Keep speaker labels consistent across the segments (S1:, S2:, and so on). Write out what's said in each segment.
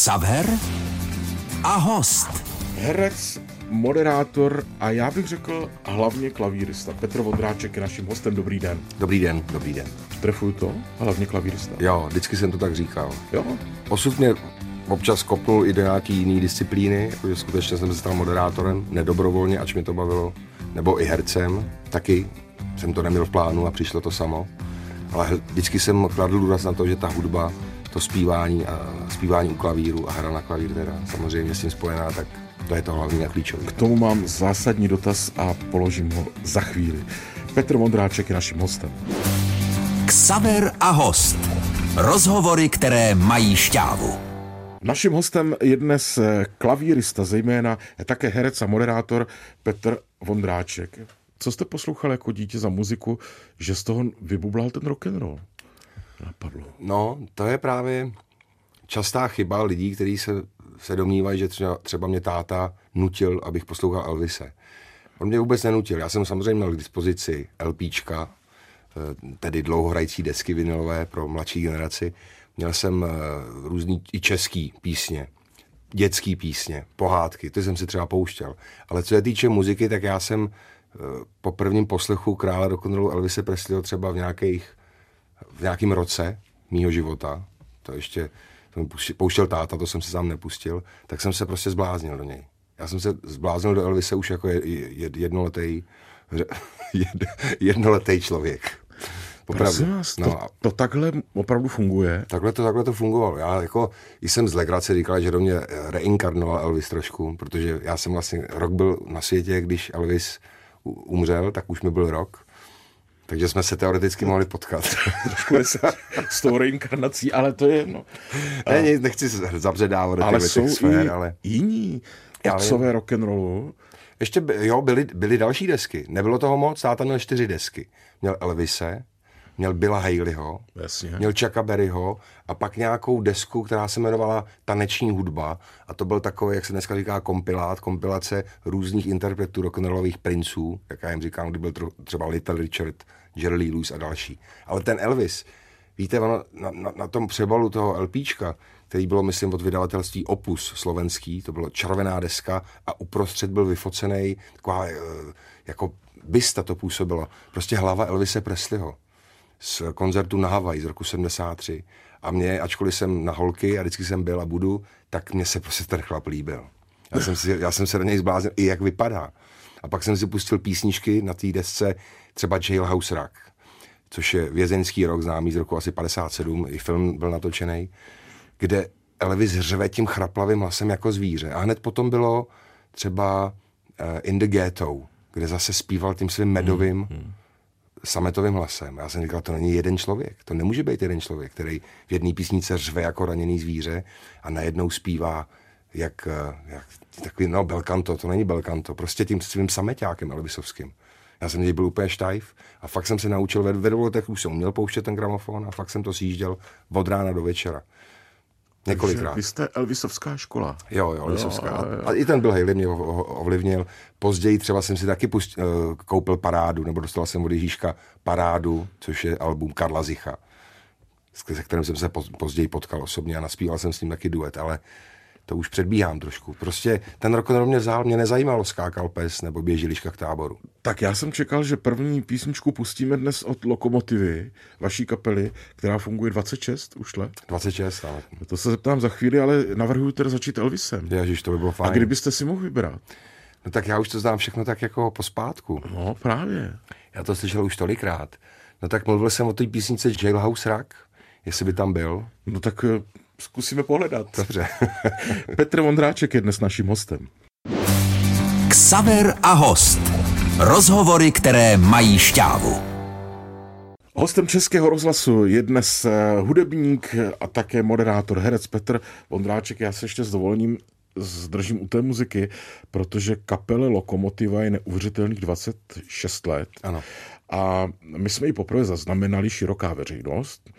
S1: Xaver a host.
S2: Herec, moderátor a já bych řekl hlavně klavírista. Petr Vondráček je naším hostem. Dobrý den.
S3: Dobrý den, dobrý den.
S2: Trefuju to? Hlavně klavírista.
S3: Jo, vždycky jsem to tak říkal.
S2: Jo?
S3: Osud mě občas kopnul i do nějaký jiný disciplíny, jakože skutečně jsem se stal moderátorem, nedobrovolně, ač mě to bavilo, nebo i hercem, taky jsem to neměl v plánu a přišlo to samo. Ale vždycky jsem kladl důraz na to, že ta hudba, to zpívání a zpívání u klavíru a hra na klavír teda samozřejmě s tím spojená, tak to je to hlavní a klíčové.
S2: K tomu mám zásadní dotaz a položím ho za chvíli. Petr Vondráček je naším hostem.
S1: Xaver a host. Rozhovory, které mají šťávu.
S2: Naším hostem je dnes klavírista, zejména také herec a moderátor Petr Vondráček. Co jste poslouchal jako dítě za muziku, že z toho vybublal ten rock and roll? Napadlo.
S3: No, to je právě častá chyba lidí, kteří se, se domnívají, že třeba, třeba mě táta nutil, abych poslouchal Elvise. On mě vůbec nenutil. Já jsem samozřejmě měl k dispozici LPčka, eh, tedy dlouhohrající desky vinilové pro mladší generaci. Měl jsem eh, různý i český písně, dětský písně, pohádky, to jsem si třeba pouštěl. Ale co se týče muziky, tak já jsem eh, po prvním poslechu krále rock'n'rollu Elvise Presleyho třeba v, nějakých, v nějakém roce mýho života, to ještě to mi pouštěl táta, to jsem si sám nepustil, tak jsem se prostě zbláznil do něj. Já jsem se zbláznil do Elvise už jako jednoletý, jednoletý člověk.
S2: Opravdu. Vás, no, to, to takhle opravdu funguje?
S3: Takhle to, takhle to fungovalo. Já jako jsem z legrace říkal, že do mě reinkarnoval Elvis trošku, protože já jsem vlastně, rok byl na světě, když Elvis umřel, tak už mi byl rok. Takže jsme se teoreticky mohli potkat.
S2: Trošku s tou reinkarnací, ale to je jedno.
S3: Ne, nic, nechci zabředávat do
S2: ale
S3: jsou
S2: sfér, i ale... jiní otcové rock'n'rollu.
S3: Ještě jo, byly, byly další desky. Nebylo toho moc, táta měl čtyři desky. Měl Elvise, měl Billa Haleyho,
S2: Jasně.
S3: měl Chucka Berryho a pak nějakou desku, která se jmenovala Taneční hudba a to byl takový, jak se dneska říká, kompilát, kompilace různých interpretů rock'n'rollových princů, jak já jim říkám, kdy byl třeba Little Richard, Jerry Lee Lewis a další. Ale ten Elvis, víte, ono, na, na, na tom přebalu toho LPčka, který bylo, myslím, od vydavatelství Opus slovenský, to bylo červená deska a uprostřed byl vyfocený taková, eh, jako bysta to působilo, prostě hlava Elvise Presleyho z koncertu na Havaj z roku 73. A mě, ačkoliv jsem na holky a vždycky jsem byl a budu, tak mě se prostě ten chlap líbil. Já jsem, si, já jsem se do něj zbláznil, i jak vypadá. A pak jsem si pustil písničky na té desce, třeba Jailhouse Rock, což je vězeňský rok známý z roku asi 57, i film byl natočený, kde Elvis řve tím chraplavým hlasem jako zvíře. A hned potom bylo třeba uh, In the Ghetto, kde zase zpíval tím svým medovým, hmm, hmm sametovým hlasem. Já jsem říkal, to není jeden člověk. To nemůže být jeden člověk, který v jedné písnice řve jako raněný zvíře a najednou zpívá jak, eh, jak takový, no belkanto, to není belkanto, prostě tím svým sameťákem Elvisovským. Já jsem byl úplně štajf a fakt jsem se naučil, ve, ve už jsem uměl pouštět ten gramofon a fakt jsem to sjížděl od rána do večera. Několikrát.
S2: Vy jste Elvisovská škola.
S3: Jo, jo, Elvisovská. Jo, jo. A i ten byl Haley mě ovlivnil. Později třeba jsem si taky pust, uh, koupil parádu, nebo dostal jsem od Ježíška parádu, což je album Karla Zicha, se kterým jsem se později potkal osobně a naspíval jsem s ním taky duet, ale to už předbíhám trošku. Prostě ten rok mě vzal, mě nezajímalo skákal pes nebo běžiliška k táboru.
S2: Tak já jsem čekal, že první písničku pustíme dnes od Lokomotivy, vaší kapely, která funguje 26 už let.
S3: 26, ale.
S2: To se zeptám za chvíli, ale navrhuji teda začít Elvisem.
S3: Ježiš, to by bylo fajn.
S2: A kdybyste si mohl vybrat?
S3: No tak já už to znám všechno tak jako pospátku.
S2: No právě.
S3: Já to slyšel už tolikrát. No tak mluvil jsem o té písnice Jailhouse Rock, jestli by tam byl.
S2: No tak eh, zkusíme pohledat.
S3: Dobře.
S2: Petr Vondráček je dnes naším hostem.
S1: Ksaver a host. Rozhovory, které mají šťávu.
S2: Hostem Českého rozhlasu je dnes eh, hudebník a také moderátor, herec Petr Vondráček. Já se ještě s dovolením zdržím u té muziky, protože kapele Lokomotiva je neuvěřitelných 26 let.
S3: Ano.
S2: A my jsme ji poprvé zaznamenali široká veřejnost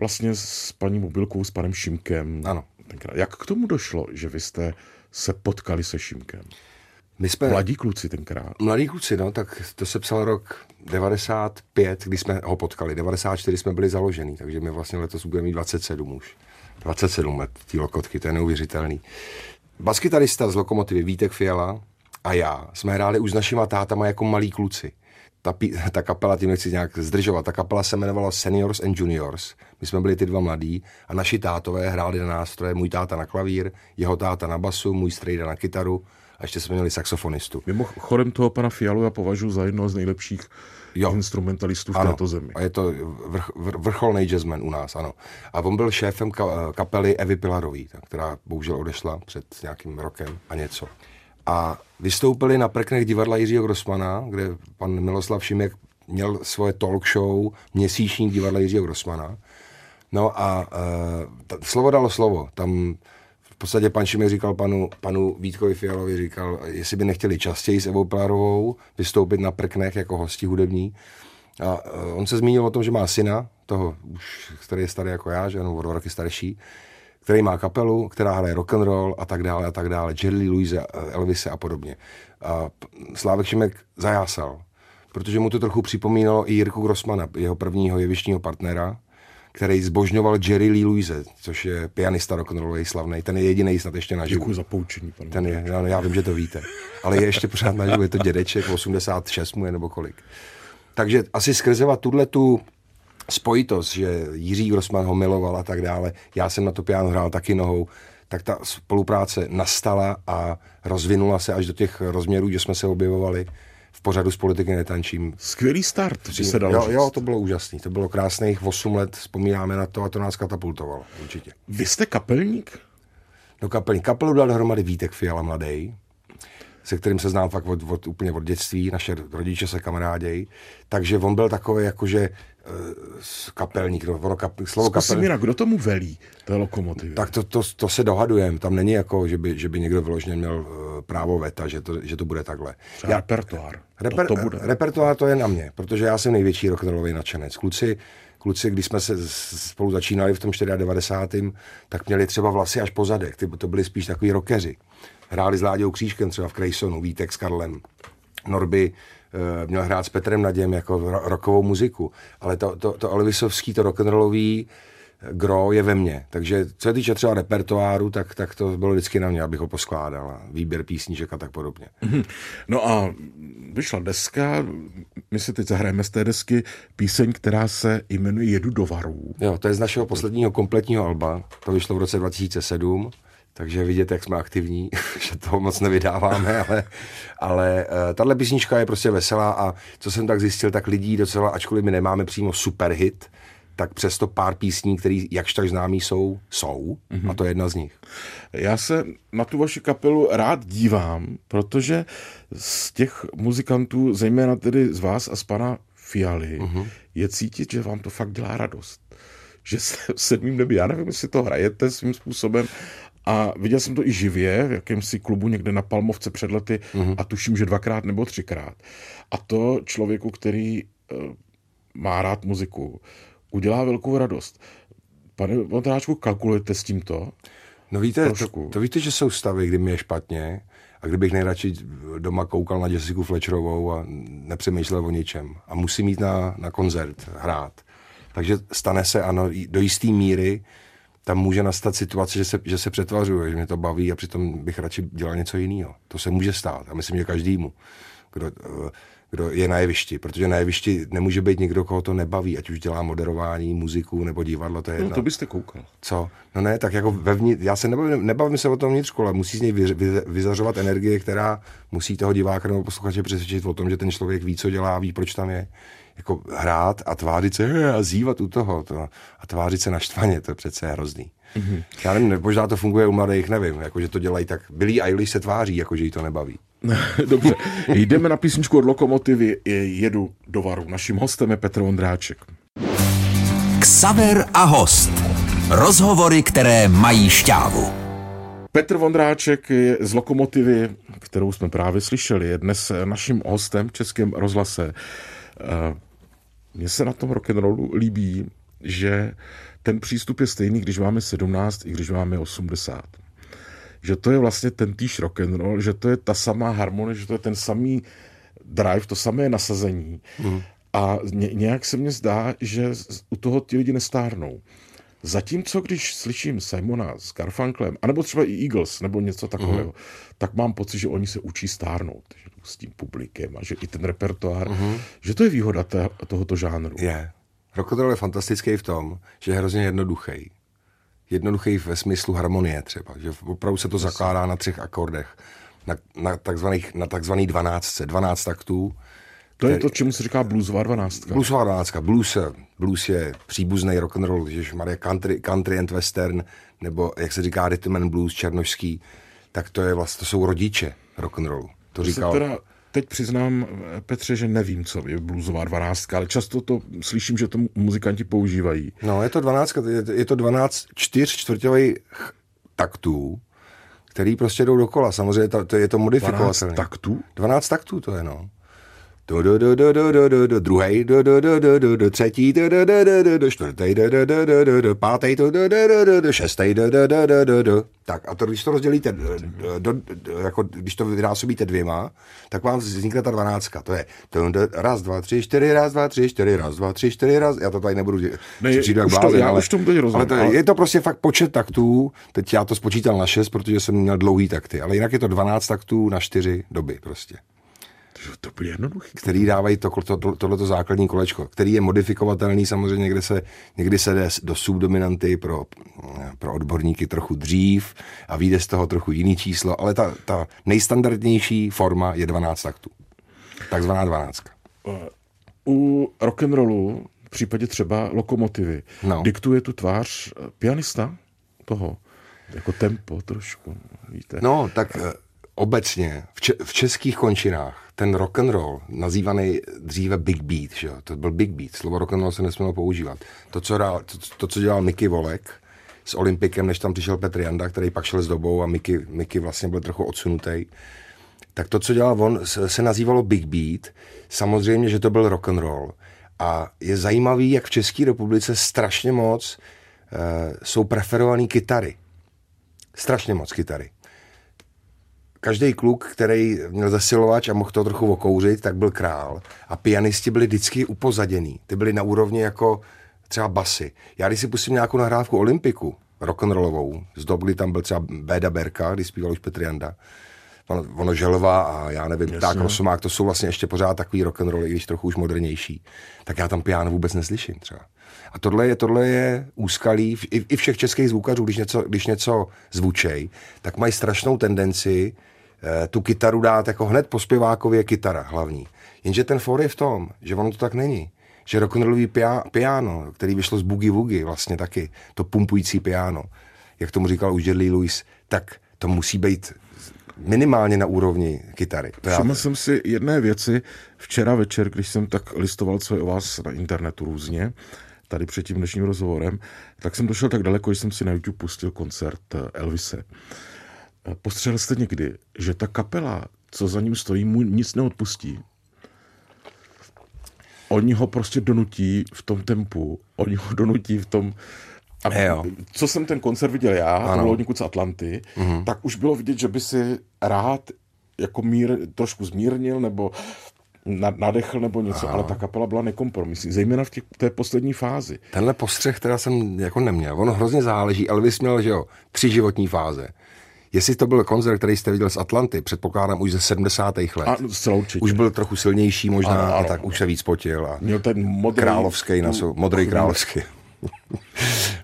S2: vlastně s paní Mobilkou, s panem Šimkem.
S3: Ano.
S2: Tenkrát. Jak k tomu došlo, že vy jste se potkali se Šimkem?
S3: My jsme...
S2: Mladí kluci tenkrát.
S3: Mladí kluci, no, tak to se psal rok 95, kdy jsme ho potkali. 94 jsme byli založený, takže my vlastně letos budeme mít 27 už. 27 let, ty lokotky, to je neuvěřitelný. Baskytarista z Lokomotivy Vítek Fiala a já jsme hráli už s našima tátama jako malí kluci. Ta, ta kapela, tím nechci nějak zdržovat, ta kapela se jmenovala Seniors and Juniors. My jsme byli ty dva mladí a naši tátové hráli na nástroje, můj táta na klavír, jeho táta na basu, můj strejda na kytaru a ještě jsme měli saxofonistu.
S2: Mimochodem toho pana Fialu já považuji za jednoho z nejlepších jo. instrumentalistů v ano. této zemi.
S3: A je to vrch, vr, vrcholný jazzman u nás, ano. A on byl šéfem ka, kapely Evy Pilarový, která bohužel odešla před nějakým rokem a něco. A vystoupili na prknech divadla Jiřího Grossmana, kde pan Miloslav Šimek měl svoje talk show měsíční divadla Jiřího Grossmana. No a uh, slovo dalo slovo. Tam podstatě pan Šimek říkal panu, panu Vítkovi Fialovi, říkal, jestli by nechtěli častěji s Evou Plárovou vystoupit na prknech jako hosti hudební. A eh, on se zmínil o tom, že má syna, toho už, který je starý jako já, že jenom o dva roky starší, který má kapelu, která hraje rock and roll a tak dále a tak dále, Jerry Louise, Elvise a podobně. A Slávek Šimek zajásal, protože mu to trochu připomínalo i Jirku Grossmana, jeho prvního jevištního partnera, který zbožňoval Jerry Lee Louise, což je pianista rock'n'rollový slavný. Ten je jediný snad ještě naživu.
S2: Děkuji za poučení,
S3: pane. Ten je, já, já vím, že to víte. Ale je ještě pořád naživu, je to dědeček, 86 mu je nebo kolik. Takže asi skrzeva tuhle tu spojitost, že Jiří Grossman ho miloval a tak dále, já jsem na to piano hrál taky nohou, tak ta spolupráce nastala a rozvinula se až do těch rozměrů, že jsme se objevovali v pořadu z politiky netančím.
S2: Skvělý start, že se dalo
S3: jo, říct. jo, to bylo úžasný. To bylo krásných 8 let, vzpomínáme na to a to nás katapultovalo, určitě.
S2: Vy jste kapelník?
S3: No kapelník. Kapelu dal dohromady Vítek Fiala mladý, se kterým se znám fakt od, od, úplně od dětství, naše rodiče se kamarádějí. Takže on byl takový jakože kapelník, no, ono kap, slovo
S2: kapelník. Míra, kdo tomu velí, té lokomotivy?
S3: Tak to, to, to se dohadujeme, tam není jako, že by, že by někdo vyloženě měl uh, právo veta, že to, že to bude takhle.
S2: já, repertoár.
S3: Reper, to, to bude. Repertoár to je na mě, protože já jsem největší rock'n'rollový nadšenec. Kluci, kluci, když jsme se spolu začínali v tom 94. tak měli třeba vlasy až po zadek, ty, to byli spíš takový rockeři. Hráli s Láďou Křížkem třeba v Krejsonu, Vítek s Karlem. Norby Eh, měl hrát s Petrem Naděm jako rokovou muziku, ale to, to, to Elvisovský, to rock'n'rollový eh, gro je ve mně. Takže co se týče třeba repertoáru, tak, tak to bylo vždycky na mě, abych ho poskládal. Výběr písníček a tak podobně.
S2: Mhm. No a vyšla deska, my si teď zahrajeme z té desky píseň, která se jmenuje Jedu do varů.
S3: Jo, to je z našeho posledního kompletního alba. To vyšlo v roce 2007 takže vidět, jak jsme aktivní, že toho moc nevydáváme, ale, ale uh, tahle písnička je prostě veselá a co jsem tak zjistil, tak lidí docela, ačkoliv my nemáme přímo super hit, tak přesto pár písní, které jakž tak známí jsou, jsou mm-hmm. a to je jedna z nich.
S2: Já se na tu vaši kapelu rád dívám, protože z těch muzikantů, zejména tedy z vás a z pana Fialy, mm-hmm. je cítit, že vám to fakt dělá radost že se v sedmým nebi, já nevím, jestli to hrajete svým způsobem, a viděl jsem to i živě v jakémsi klubu někde na Palmovce před lety mm-hmm. a tuším, že dvakrát nebo třikrát. A to člověku, který uh, má rád muziku, udělá velkou radost. Pane Vondráčku, kalkulujete s tímto?
S3: No víte, to, to víte, že jsou stavy, kdy mi je špatně a kdybych nejradši doma koukal na Jessica Fletcherovou a nepřemýšlel o ničem. A musím jít na, na koncert, hrát. Takže stane se, ano, do jisté míry tam může nastat situace, že se, že se přetvařuje, že mě to baví a přitom bych radši dělal něco jiného. To se může stát a myslím, že každému, kdo, kdo je na jevišti, protože na jevišti nemůže být někdo, koho to nebaví, ať už dělá moderování, muziku nebo divadlo, to je no.
S2: No to byste koukal.
S3: Co? No ne, tak jako vevnitř, já se nebavím, nebavím se o tom vnitřku, ale musí z něj vy, vy, vyzařovat energie, která musí toho diváka nebo posluchače přesvědčit o tom, že ten člověk ví, co dělá, ví, proč tam je jako hrát a tvářit se a zývat u toho to, a tvářit se naštvaně, to je přece hrozný. Mm-hmm. Já nevím, možná to funguje u mladých, nevím, jako že to dělají tak. Billy Eilish se tváří, jako že jí to nebaví.
S2: Dobře, jdeme na písničku od Lokomotivy Jedu do varu. Naším hostem je Petr Vondráček.
S1: Ksaver a host. Rozhovory, které mají šťávu.
S2: Petr Vondráček je z Lokomotivy, kterou jsme právě slyšeli, je dnes naším hostem v Českém rozhlase. Mně se na tom rock'n'rollu líbí, že ten přístup je stejný, když máme 17 i když máme 80. Že to je vlastně ten týž rock'n'roll, že to je ta samá harmonie, že to je ten samý drive, to samé nasazení. Mm. A ně, nějak se mně zdá, že u toho ti lidi nestárnou. Zatímco, když slyším Simona s Garfunklem, anebo třeba i Eagles, nebo něco takového, uh-huh. tak mám pocit, že oni se učí stárnout že s tím publikem a že i ten repertoár, uh-huh. že to je výhoda té, tohoto žánru.
S3: Je. Rock je fantastický v tom, že je hrozně jednoduchý. Jednoduchý ve smyslu harmonie třeba, že opravdu se to Jasně. zakládá na třech akordech, na, na takzvaných, na takzvaný dvanáctce, dvanáct taktů,
S2: to je to, čemu se říká bluesová dvanáctka.
S3: Bluesová dvanáctka. Blues, blues je příbuzný rock and roll, že Maria country, country and western, nebo jak se říká rhythm and blues černožský, tak to je vlastně, to jsou rodiče rock and rollu. To říkal...
S2: Teda teď přiznám, Petře, že nevím, co je bluesová dvanáctka, ale často to slyším, že to muzikanti používají.
S3: No, je to dvanáctka, je to dvanáct čtyř čtvrťových taktů, který prostě jdou dokola. Samozřejmě to, to je to modifikovatelné.
S2: 12 taktů?
S3: 12 taktů to je, no do, do, do, do, do, do, do, do, druhý, do, do, do, do, do, do, třetí, do, do, do, do, do, do, čtvrtý, do, do, do, do, do, do, pátý, do, do, do, do, do, do, šestý, do, do, do, do, do, do. Tak a to, když to rozdělíte, do, do, jako, když to vynásobíte dvěma, tak vám vznikne ta dvanáctka. To je do, do, raz, dva, tři, čtyři, raz, dva, tři, čtyři, raz, dva, tři, čtyři, raz. Já to tady nebudu
S2: ne, přijdu jak blázen, ale, už tomu teď rozumím,
S3: ale, to, ale je to prostě fakt počet taktů. Teď já to spočítal na šest, protože jsem měl dlouhý takty, ale jinak je to 12 taktů na čtyři doby prostě.
S2: To bylo jednoduché.
S3: Který dávají to, to, to, tohleto základní kolečko, který je modifikovatelný samozřejmě, někde se, někdy se jde do subdominanty pro, pro odborníky trochu dřív a vyjde z toho trochu jiný číslo, ale ta, ta nejstandardnější forma je 12 taktů. Takzvaná 12.
S2: U rock'n'rollu, v případě třeba lokomotivy, no. diktuje tu tvář pianista toho, jako tempo trošku, víte.
S3: No, tak eh, obecně v, če- v českých končinách ten rock and roll, nazývaný dříve Big Beat, že? to byl Big Beat, slovo rock and roll se nesmělo používat. To, co, dál, to, to, co dělal Mickey Volek s Olympikem, než tam přišel Petr Janda, který pak šel s dobou a Mickey, Mickey vlastně byl trochu odsunutý, tak to, co dělal on, se, nazývalo Big Beat. Samozřejmě, že to byl rock and roll. A je zajímavý, jak v České republice strašně moc e, jsou preferované kytary. Strašně moc kytary každý kluk, který měl zesilovač a mohl to trochu okouřit, tak byl král. A pianisti byli vždycky upozaděný. Ty byli na úrovni jako třeba basy. Já když si pustím nějakou nahrávku Olympiku, rock'n'rollovou, z dob, kdy tam byl třeba Béda Berka, kdy zpíval už Petr Janda, ono, ono Želva a já nevím, Jasně. tak Rosomák, to jsou vlastně ještě pořád takový rock'n'roll, i když trochu už modernější. Tak já tam piano vůbec neslyším třeba. A tohle je, tohle je úskalí i, i všech českých zvukařů, když něco, když něco zvučej, tak mají strašnou tendenci tu kytaru dát jako hned po zpěvákově kytara hlavní. Jenže ten for je v tom, že ono to tak není. Že rock'n'rollový piano, který vyšlo z Boogie Woogie vlastně taky, to pumpující piano, jak tomu říkal už Jerry Lewis, tak to musí být minimálně na úrovni kytary.
S2: Všiml jsem si jedné věci včera večer, když jsem tak listoval, co je o vás na internetu různě, tady před tím dnešním rozhovorem, tak jsem došel tak daleko, že jsem si na YouTube pustil koncert Elvise. Postřehl jste někdy, že ta kapela, co za ním stojí, mu nic neodpustí. Oni ho prostě donutí v tom tempu, oni ho donutí v tom... A
S3: jo.
S2: co jsem ten koncert viděl já, ano. to bylo někud z Atlanty, mm-hmm. tak už bylo vidět, že by si rád jako mír, trošku zmírnil nebo nadechl nebo něco, Aha. ale ta kapela byla nekompromisní, zejména v těch, té poslední fázi.
S3: Tenhle postřeh teda jsem jako neměl. Ono hrozně záleží. Elvis měl, že jo, tři životní fáze. Jestli to byl koncert, který jste viděl z Atlanty, předpokládám už ze 70. let. A,
S2: určitě.
S3: Už byl trochu silnější možná ano, ano. a tak už se víc potil. A
S2: Měl ten modrý...
S3: Královský, na modrý královský.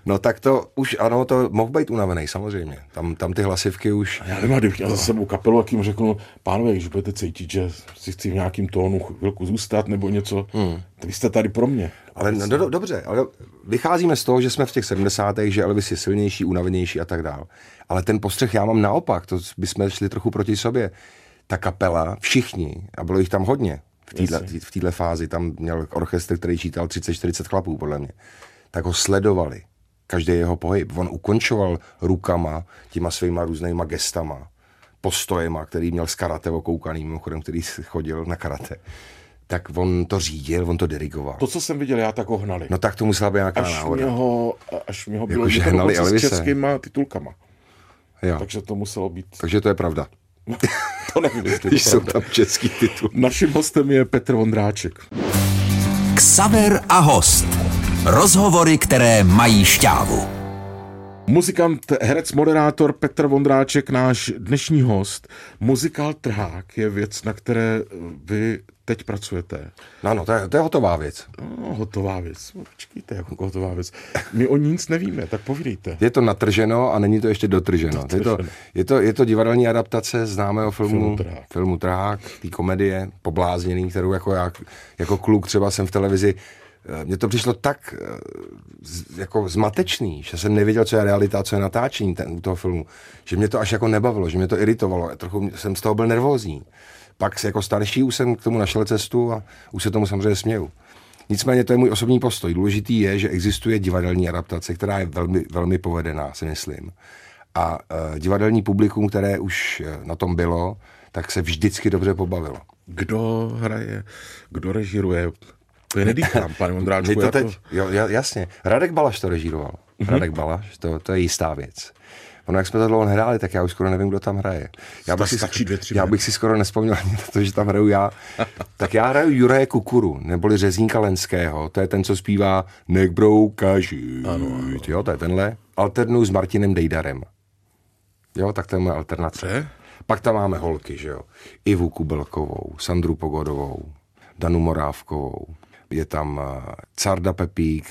S3: No tak to už, ano, to mohl být unavený, samozřejmě. Tam, tam ty hlasivky už...
S2: A já nevím, kdybych měl za sebou kapelu, jak jim řeknu, pánové, když budete cítit, že si chci v nějakým tónu chvilku zůstat nebo něco, hmm. vy jste tady pro mě.
S3: Ale no, do, dobře, ale vycházíme z toho, že jsme v těch 70. že Elvis je silnější, unavenější a tak dál. Ale ten postřeh já mám naopak, to bychom šli trochu proti sobě. Ta kapela, všichni, a bylo jich tam hodně v této fázi, tam měl orchestr, který čítal 30-40 chlapů, podle mě, tak ho sledovali. Každý jeho pohyb. On ukončoval rukama, těma svýma různýma gestama, postojema, který měl z karate okoukaný, mimochodem, který chodil na karate tak on to řídil, on to dirigoval.
S2: To, co jsem viděl já, tak ho hnali.
S3: No tak to musela být nějaká
S2: až
S3: náhoda.
S2: Mě ho, až mě ho bylo jako, hnali s českýma titulkama.
S3: Jo.
S2: Takže to muselo být...
S3: Takže to je pravda.
S2: to nevím, jestli
S3: Když jsou tam český titul.
S2: Naším hostem je Petr Vondráček.
S1: Ksaver a host. Rozhovory, které mají šťávu.
S2: Muzikant, herec, moderátor Petr Vondráček, náš dnešní host. Muzikál Trhák je věc, na které vy teď pracujete.
S3: No, no, to je, to je hotová věc.
S2: No, hotová věc. No, počkejte, jako hotová věc. My o ní nic nevíme, tak povídejte.
S3: Je to natrženo a není to ještě dotrženo. dotrženo. Je, to, je, to, je to divadelní adaptace známého filmu, filmu Trhák, filmu Trhák té komedie, poblázněný, kterou jako, já, jako kluk třeba jsem v televizi mně to přišlo tak eh, jako zmatečný, že jsem nevěděl, co je realita, co je natáčení ten, toho filmu, že mě to až jako nebavilo, že mě to iritovalo, trochu jsem z toho byl nervózní. Pak jako starší už jsem k tomu našel cestu a už se tomu samozřejmě směju. Nicméně to je můj osobní postoj. Důležitý je, že existuje divadelní adaptace, která je velmi, velmi povedená, si myslím. A uh, divadelní publikum, které už na tom bylo, tak se vždycky dobře pobavilo.
S2: Kdo hraje, kdo režiruje, to je nedýchám, pane Vondráčku.
S3: to teď, to... jo, jasně. Radek Balaš to režíroval. Mm-hmm. Radek Balaš, to, to je jistá věc. Ono, jak jsme to dlouho nehráli, tak já už skoro nevím, kdo tam hraje. Já bych, si, dvě, tři já bych si skoro nespomněl ani na to, že tam hraju já. tak já hraju Juraje Kukuru, neboli Řezníka Lenského. To je ten, co zpívá Nek broukaži. Ano, ano. Jo, to je tenhle. Alternuju s Martinem Dejdarem. Jo, tak to je moje alternace. Pak tam máme holky, že jo. Ivu Kubelkovou, Sandru Pogodovou, Danu Morávkovou, je tam eh, Carda Pepík,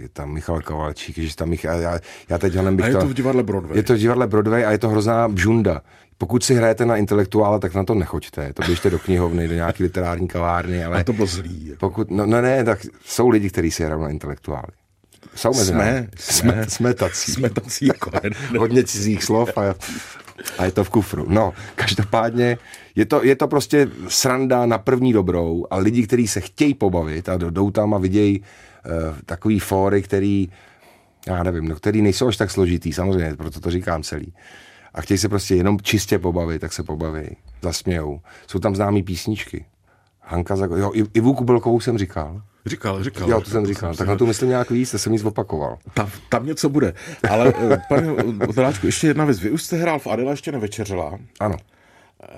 S3: je tam Michal Kovalčík, že tam Michal, já, já teď ho bych
S2: a je to, to v divadle Broadway.
S3: Je to v divadle Broadway a je to hrozná bžunda. Pokud si hrajete na intelektuála, tak na to nechoďte. To běžte do knihovny, do nějaké literární kavárny. Ale
S2: a to bylo zlý. Jako.
S3: Pokud, no, no ne, tak jsou lidi, kteří si hrajou na intelektuály.
S2: Jsou mezi jsme,
S3: jsme, jsme, jsme tací.
S2: Jsme tací jako
S3: Hodně cizích slov a, a je to v kufru. No, každopádně je to, je to prostě sranda na první dobrou a lidi, kteří se chtějí pobavit a jdou tam a vidějí uh, takový fóry, který, já nevím, no, který nejsou až tak složitý, samozřejmě, proto to říkám celý. A chtějí se prostě jenom čistě pobavit, tak se pobaví, zasmějou. Jsou tam známé písničky. Hanka Zago... Jo, Ivu Kubelkovou jsem říkal.
S2: Říkal, říkal.
S3: Jo, to jsem říkal. Tak na to myslím nějak víc, jsem nic opakoval.
S2: Tam, tam něco bude. Ale, eh, pane Oteláčku, ještě jedna věc. Vy už jste hrál v Adela ještě nevečeřela.
S3: Ano.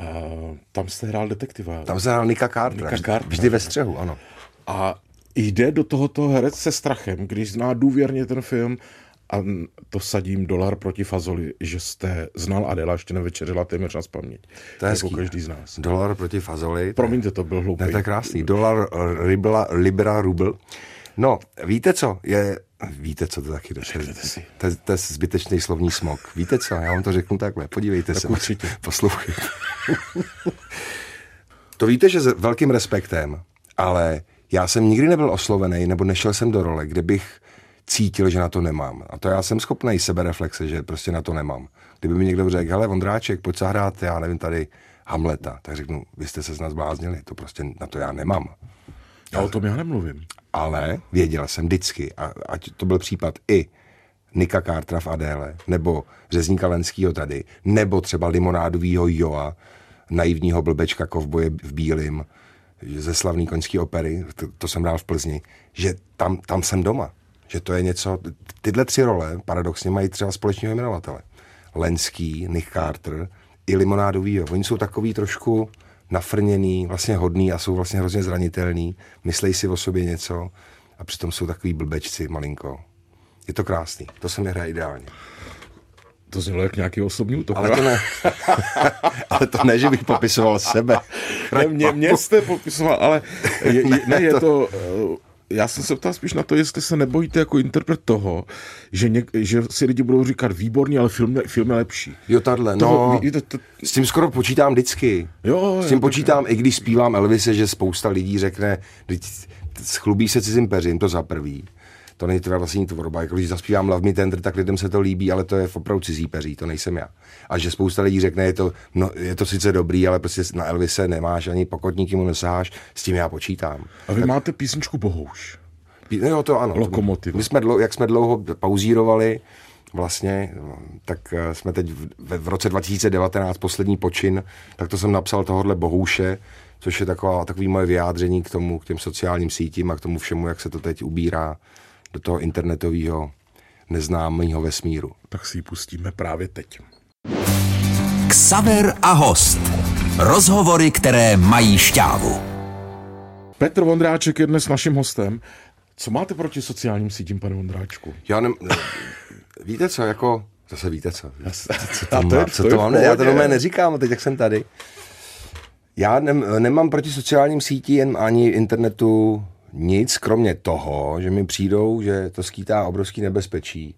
S2: Uh, tam jste hrál detektiva.
S3: Tam se hrál Nika Carter. Nika Carter. Vždy ve střehu, ano.
S2: A jde do tohoto herec se strachem, když zná důvěrně ten film a to sadím dolar proti fazoli, že jste znal Adela, ještě nevečeřila téměř na paměť.
S3: To je jako
S2: každý z nás.
S3: Dolar proti fazoli.
S2: Promiňte, to byl hloupý.
S3: Ne, to je krásný. Dolar, ribla, libra, rubl. No, víte co? Je, víte, co to taky došlo. To, to je zbytečný slovní smog. Víte co? Já vám to řeknu takhle. Podívejte tak se.
S2: Určitě.
S3: Poslouchejte. to víte, že s velkým respektem, ale já jsem nikdy nebyl oslovený, nebo nešel jsem do role, kde bych cítil, že na to nemám. A to já jsem schopný sebereflexe, že prostě na to nemám. Kdyby mi někdo řekl, hele, Vondráček, pojď zahrát, já nevím, tady Hamleta, tak řeknu, vy jste se z nás bláznili, to prostě na to já nemám.
S2: Já o tom já nemluvím.
S3: Ale věděl jsem vždycky, a ať to byl případ i Nika Cartera v Adéle, nebo Řezníka Lenskýho tady, nebo třeba limonádovýho Joa, naivního blbečka kovboje v bílém, ze slavný koňský opery, to, to jsem hrál v Plzni, že tam, tam jsem doma. Že to je něco, tyhle tři role paradoxně mají třeba společného jmenovatele. Lenský, Nick Carter i limonádový. Oni jsou takový trošku nafrněný, vlastně hodný a jsou vlastně hrozně zranitelný, myslej si o sobě něco a přitom jsou takový blbečci malinko. Je to krásný, to se mi hraje ideálně.
S2: To znělo jak nějaký osobní útok.
S3: Ale to ne, ale to ne, že bych popisoval sebe.
S2: Ne, mě, mě jste popisoval, ale je, je, ne, je to já jsem se ptal spíš na to, jestli se nebojíte jako interpret toho, že, něk, že si lidi budou říkat výborný, ale film, film je lepší.
S3: Jo, tahle, no, to, to, s tím skoro počítám vždycky.
S2: Jo,
S3: s tím jo, počítám, tak... i když zpívám Elvise, že spousta lidí řekne, chlubí se cizím peřím, to za prvý to není tvoje vlastní tvorba. Jako když zaspívám Love Me Tender, tak lidem se to líbí, ale to je opravdu cizí peří, to nejsem já. A že spousta lidí řekne, je to, no, je to sice dobrý, ale prostě na Elvise nemáš ani pokotníky mu nesáš, s tím já počítám.
S2: A vy tak... máte písničku Bohouš.
S3: No jo, to ano.
S2: Lokomotiv.
S3: My jsme, dlouho, jak jsme dlouho pauzírovali, vlastně, tak eh, jsme teď v, v roce 2019, poslední počin, tak to jsem napsal tohohle Bohouše, což je taková, takový moje vyjádření k tomu, k těm sociálním sítím a k tomu všemu, jak se to teď ubírá do toho internetového neznámého vesmíru.
S2: Tak si ji pustíme právě teď.
S1: Ksaver a host. Rozhovory, které mají šťávu.
S2: Petr Vondráček je dnes naším hostem. Co máte proti sociálním sítím, pane Vondráčku?
S3: Já ne, víte co, jako, zase víte co, co to,
S2: A to
S3: má,
S2: je-
S3: co
S2: to
S3: mám, já to normálně neříkám, teď jak jsem tady. Já ne, nemám proti sociálním sítím ani internetu nic, kromě toho, že mi přijdou, že to skýtá obrovský nebezpečí.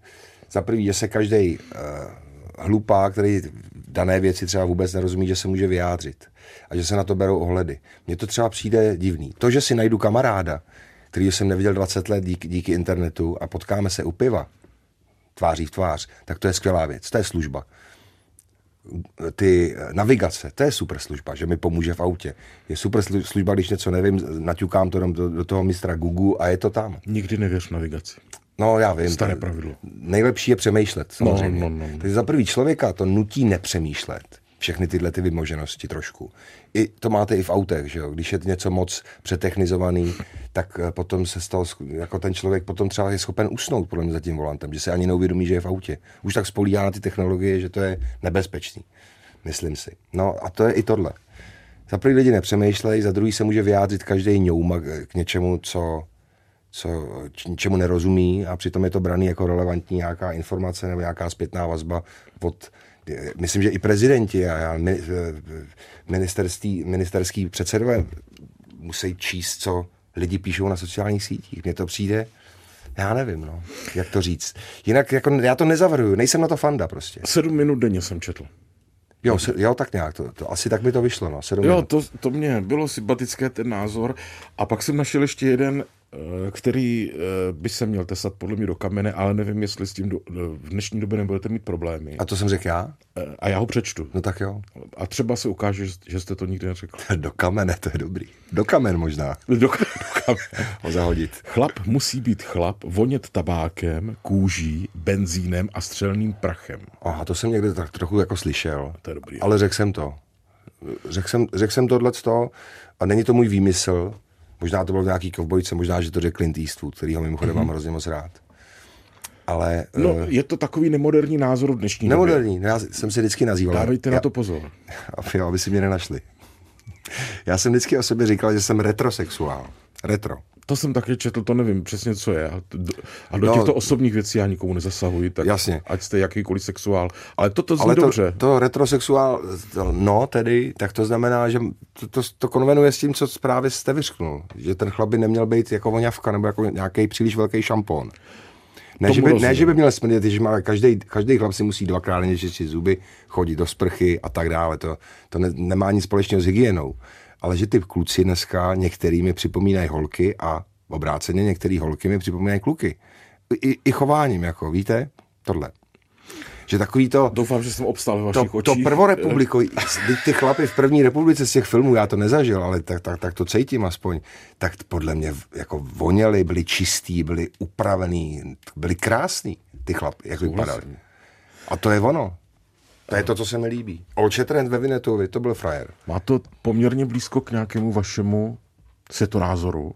S3: Za prvý, že se každý uh, hlupák, který dané věci třeba vůbec nerozumí, že se může vyjádřit a že se na to berou ohledy. Mně to třeba přijde divný. To, že si najdu kamaráda, který jsem neviděl 20 let díky, díky internetu a potkáme se u piva, tváří v tvář, tak to je skvělá věc, to je služba ty navigace, to je super služba, že mi pomůže v autě. Je super slu- služba, když něco nevím, naťukám to do, do toho mistra Google a je to tam.
S2: Nikdy nevěř navigaci.
S3: No já vím.
S2: Staré pravidlo.
S3: Nejlepší je přemýšlet, samozřejmě.
S2: No, no, no.
S3: Takže za prvý člověka to nutí nepřemýšlet. Všechny tyhle ty vymoženosti trošku. I to máte i v autech, že jo? Když je něco moc přetechnizovaný, tak eh, potom se stal, jako ten člověk potom třeba je schopen usnout podle mě za tím volantem, že se ani neuvědomí, že je v autě. Už tak spolíhá na ty technologie, že to je nebezpečný. Myslím si. No a to je i tohle. Za prvý lidi nepřemýšlej, za druhý se může vyjádřit každý ňouma k něčemu, co, co, čemu nerozumí a přitom je to braný jako relevantní nějaká informace nebo nějaká zpětná vazba od Myslím, že i prezidenti a mi- ministerský, ministerský předsedové musí číst, co lidi píšou na sociálních sítích. Mně to přijde, já nevím, no, jak to říct. Jinak jako, já to nezavrhuju, nejsem na to fanda prostě.
S2: Sedm minut denně jsem četl.
S3: Jo, se, jo tak nějak, to, to, asi tak by to vyšlo, no, sedm
S2: Jo,
S3: minut.
S2: to, to mě bylo sympatické, ten názor. A pak jsem našel ještě jeden, eh, který eh, by se měl tesat podle mě do kamene, ale nevím, jestli s tím do, v dnešní době nebudete mít problémy.
S3: A to jsem řekl já?
S2: Eh, A já ho přečtu.
S3: No tak jo.
S2: A třeba se ukáže, že- jste to nikdy neřekl.
S3: Do kamene, to je dobrý. Do kamen možná
S2: Do, do kamene.
S3: ho zahodit.
S2: Chlap musí být chlap, vonět tabákem, kůží, benzínem a střelným prachem.
S3: Aha, to jsem někde tak trochu jako slyšel.
S2: To je dobrý.
S3: Ale řekl jsem to. Řekl jsem, řekl jsem tohleto a není to můj výmysl. Možná to bylo v nějaký kovbojce, možná, že to řekl Clint Eastwood, který ho mimochodem mám hrozně moc rád. Ale
S2: No,
S3: eh,
S2: je to takový nemoderní názor v dnešní době.
S3: nemoderní. Já jsem si vždycky nazýval.
S2: Dávejte
S3: já,
S2: na to pozor.
S3: Aby, aby si mě nenašli. Já jsem vždycky o sobě říkal, že jsem retrosexuál. Retro.
S2: To jsem taky četl, to nevím přesně, co je. A do, a do
S3: No.
S2: těchto osobních věcí já nikomu nezasahuji, tak
S3: Jasně.
S2: ať jste jakýkoliv sexuál. Ale toto zní
S3: Ale to,
S2: dobře.
S3: to retrosexuál, to, no tedy, tak to znamená, že to, to, to konvenuje s tím, co právě jste vyřknul. Že ten chlap by neměl být jako voňavka nebo jako nějaký příliš velký šampon. Ne že, by, ne, že by měl smrdět, že má každý, každý chlap si musí dvakrát denně čistit zuby, chodit do sprchy a tak dále. To, to ne, nemá nic společného s hygienou. Ale že ty kluci dneska některý mi připomínají holky a obráceně některý holky mi připomínají kluky. I, I chováním, jako víte, tohle. Že takový to...
S2: Doufám, že jsem obstál ve vašich
S3: To, to
S2: očích.
S3: prvorepubliko, ty, ty chlapy v první republice z těch filmů, já to nezažil, ale tak, tak, tak to cítím aspoň, tak podle mě jako voněli, byli čistí, byli upravený, byli krásní, ty chlapy, jak vypadali. A to je ono. To je to, co se mi líbí. Olčetrend ve Vinetovi, to byl frajer.
S2: Má to poměrně blízko k nějakému vašemu světonázoru.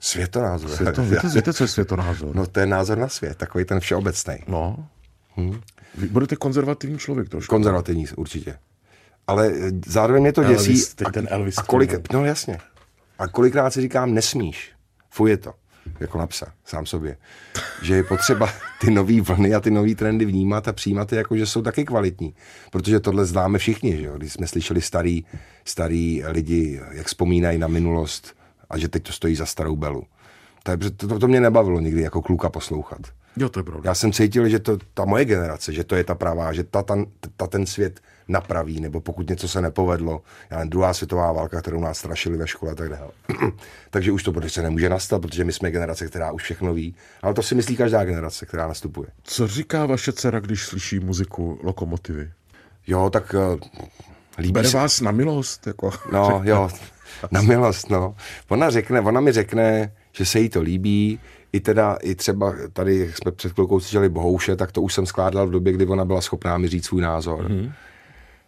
S3: Světonázor.
S2: Světo, víte, víte, co je světonázor?
S3: No to je názor na svět, takový ten všeobecný.
S2: No. Vy budete konzervativní člověk trošku.
S3: Konzervativní určitě. Ale eh, zároveň mě to
S2: Elvis,
S3: děsí.
S2: teď ten Elvis
S3: a kolik, no jasně. A kolikrát si říkám, nesmíš. Fuj je to. Jako napsa, sám sobě. Že je potřeba ty nové vlny a ty nové trendy vnímat a přijímat je jako, že jsou taky kvalitní. Protože tohle známe všichni, že jo? Když jsme slyšeli starý, starý lidi, jak vzpomínají na minulost a že teď to stojí za starou belu. To, to, to mě nebavilo nikdy jako kluka poslouchat.
S2: Jo, to je pravda.
S3: Já jsem cítil, že to ta moje generace, že to je ta pravá, že ta, ta, ta ten svět napraví, nebo pokud něco se nepovedlo, já nevím, druhá světová válka, kterou nás strašili ve škole a tak dále. Takže už to prostě nemůže nastat, protože my jsme generace, která už všechno ví. Ale to si myslí každá generace, která nastupuje.
S2: Co říká vaše dcera, když slyší muziku Lokomotivy?
S3: Jo, tak uh, líbí
S2: Bere
S3: se.
S2: vás na milost? Jako,
S3: No, jo, na milost, no. Ona, řekne, ona mi řekne, že se jí to líbí, i teda, i třeba tady, jak jsme před chvilkou slyšeli Bohouše, tak to už jsem skládal v době, kdy ona byla schopná mi říct svůj názor. Mm-hmm.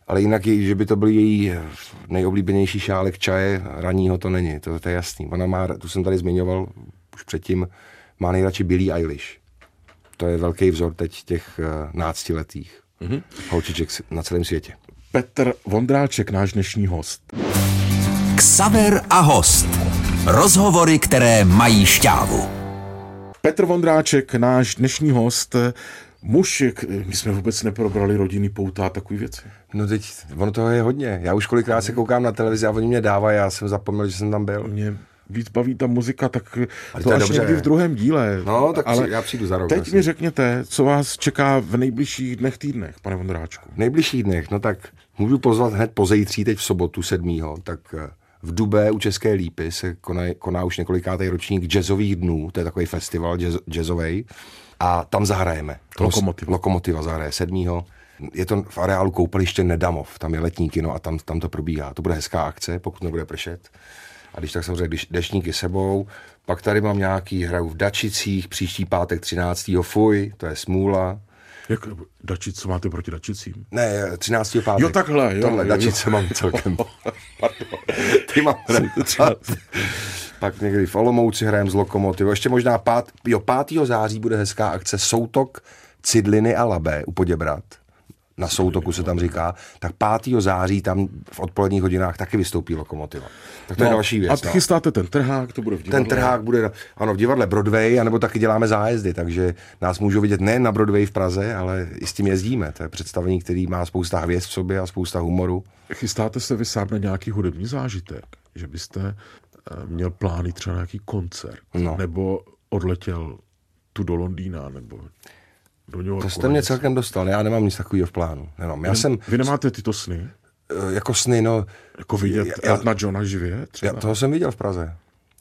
S3: Ale jinak, je- že by to byl její nejoblíbenější šálek čaje raního, to není, to, to je jasný. Ona má, tu jsem tady zmiňoval už předtím, má nejradši Billie Eilish. To je velký vzor teď těch uh, náctiletých mm-hmm. holčiček na celém světě.
S2: Petr Vondráček, náš dnešní host.
S1: Ksaver a host. Rozhovory, které mají šťávu.
S2: Petr Vondráček, náš dnešní host, muž, my jsme vůbec neprobrali rodinný poutá a takový věci.
S3: No teď, ono toho je hodně. Já už kolikrát se koukám na televizi a oni mě dávají, já jsem zapomněl, že jsem tam byl.
S2: Mě víc baví ta muzika, tak
S3: Ale
S2: to,
S3: to je
S2: až
S3: dobře.
S2: někdy v druhém díle.
S3: No, tak při- já přijdu za rok
S2: Teď
S3: zase.
S2: mi řekněte, co vás čeká v nejbližších dnech, týdnech, pane Vondráčku.
S3: V nejbližších dnech, no tak můžu pozvat hned pozejtří, teď v sobotu 7. tak eh, v Dubé u České Lípy se koná, koná už několikátý ročník jazzových dnů, to je takový festival jazz, jazzový, a tam zahrajeme.
S2: Lokomotiva.
S3: Lokomotiva zahraje 7. Je to v areálu koupaliště Nedamov, tam je letní kino a tam, tam to probíhá. To bude hezká akce, pokud nebude pršet. A když tak samozřejmě když dešníky sebou, pak tady mám nějaký, hraju v Dačicích, příští pátek 13. fuj, to je smůla.
S2: Jak dačit, co máte proti dačicím?
S3: Ne, 13. pátek.
S2: Jo, takhle, jo,
S3: Tohle,
S2: jo,
S3: dačice mám celkem. Ty mám rád. Pak někdy v Olomouci hrajeme z Lokomotivou. Ještě možná pát, jo, 5. září bude hezká akce Soutok, Cidliny a Labé u Poděbrat. Na Soutoku se tam říká. Tak 5. září tam v odpoledních hodinách taky vystoupí Lokomotiva. Tak to no, je další věc.
S2: A
S3: no.
S2: chystáte ten trhák, to bude v divadle.
S3: Ten trhák bude, ano, v divadle Broadway, anebo taky děláme zájezdy, takže nás můžou vidět nejen na Broadway v Praze, ale i s tím jezdíme. To je představení, který má spousta hvězd v sobě a spousta humoru.
S2: Chystáte se vy sám na nějaký hudební zážitek? Že byste měl plány třeba na nějaký koncert?
S3: No.
S2: Nebo odletěl tu do Londýna, nebo do New Yorku?
S3: To jste mě celkem dostal, já nemám nic takového v plánu. Nemám. Já jsem
S2: Vy nemáte tyto sny?
S3: eh, jako sny, no,
S2: Jako vidět
S3: Já- já-
S2: Eltona Johna živě? Třeba?
S3: já, toho jsem viděl v Praze.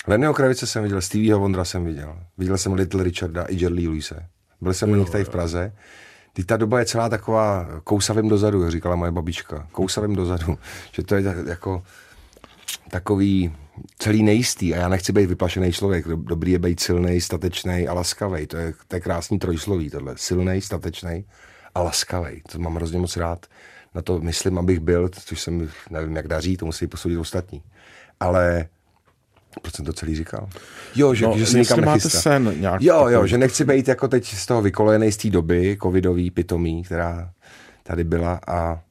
S3: Lennyho Kravice jsem viděl, Stevieho Vondra jsem viděl. Viděl jsem Little Richarda i Jerry Luise. Byl jsem u nich tady v Praze. Teď ta doba je celá taková kousavým dozadu, jak říkala moje babička. Kousavým dozadu. Že to je jako takový celý nejistý a já nechci být vyplašený člověk. Dob- Dobrý je být silný, statečný a laskavý. To je, to je krásný trojsloví tohle. Silný, statečný a laskavý. To mám hrozně moc rád. Na to myslím, abych byl, což jsem, nevím, jak daří, to musí posoudit ostatní. Ale proč jsem to celý říkal? Jo, že,
S2: No,
S3: že se nikam
S2: máte sen nějaký
S3: Jo, jo, že nechci být jako teď z toho vykolejený z té doby, covidový, pitomý, která tady byla a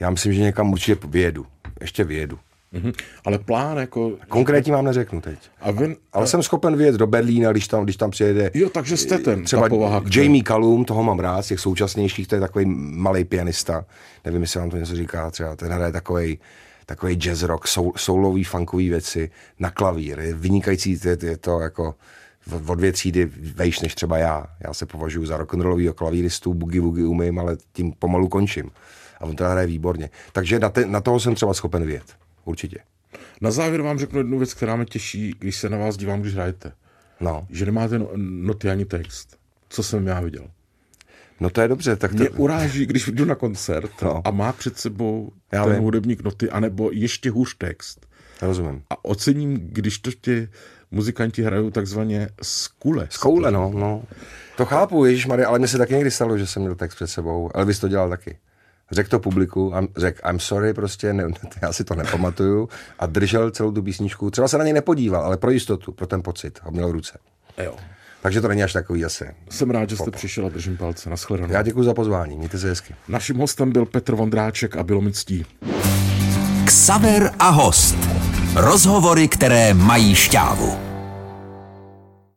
S3: já myslím, že někam určitě vyjedu. Ještě vyjedu.
S2: Mhm. Ale plán jako...
S3: Konkrétně vám neřeknu teď.
S2: A vy,
S3: Ale jsem schopen vyjet do Berlína, když tam, když tam přijede
S2: Jo, takže jste ten,
S3: třeba
S2: ta povaha,
S3: Jamie Callum, toho mám rád, z těch současnějších, to je takový malý pianista. Nevím, jestli vám to něco říká, třeba ten hraje takový takový jazz rock, soul, soulový, funkový věci na klavír. Je vynikající, je, je to jako o dvě třídy vejš než třeba já. Já se považuji za rock'n'rollovýho klavíristu, boogie woogie umím, ale tím pomalu končím. A on teda hraje výborně. Takže na, te, na toho jsem třeba schopen vyjet. Určitě.
S2: Na závěr vám řeknu jednu věc, která mě těší, když se na vás dívám, když hrajete.
S3: No,
S2: Že nemáte no- noty ani text. Co jsem já viděl.
S3: no to je dobře. Tak to,
S2: Mě uráží, když jdu na koncert
S3: No.
S2: a má před sebou
S3: Já
S2: ten
S3: vím.
S2: hudebník noty, anebo ještě hůř text.
S3: rozumím.
S2: A ocením, když to ti muzikanti hrajou takzvaně z kule.
S3: Z koule, no, no. To chápu, Ježíš Maria, ale mně se taky někdy stalo, že jsem měl text před sebou. Elvis to dělal taky. Řekl to publiku, řekl I'm sorry, prostě, ne, já si to nepamatuju a držel celou tu písničku. Třeba se na něj nepodíval, ale pro jistotu, pro ten pocit, ho měl v ruce.
S2: Jo.
S3: Takže to není až takový zase.
S2: Jsem rád, že jste přišel a držím palce. Naschledanou.
S3: Já děkuji za pozvání, mějte se hezky.
S2: Naším hostem byl Petr Vondráček a bylo mi ctí.
S1: Ksaver a host. Rozhovory, které mají šťávu.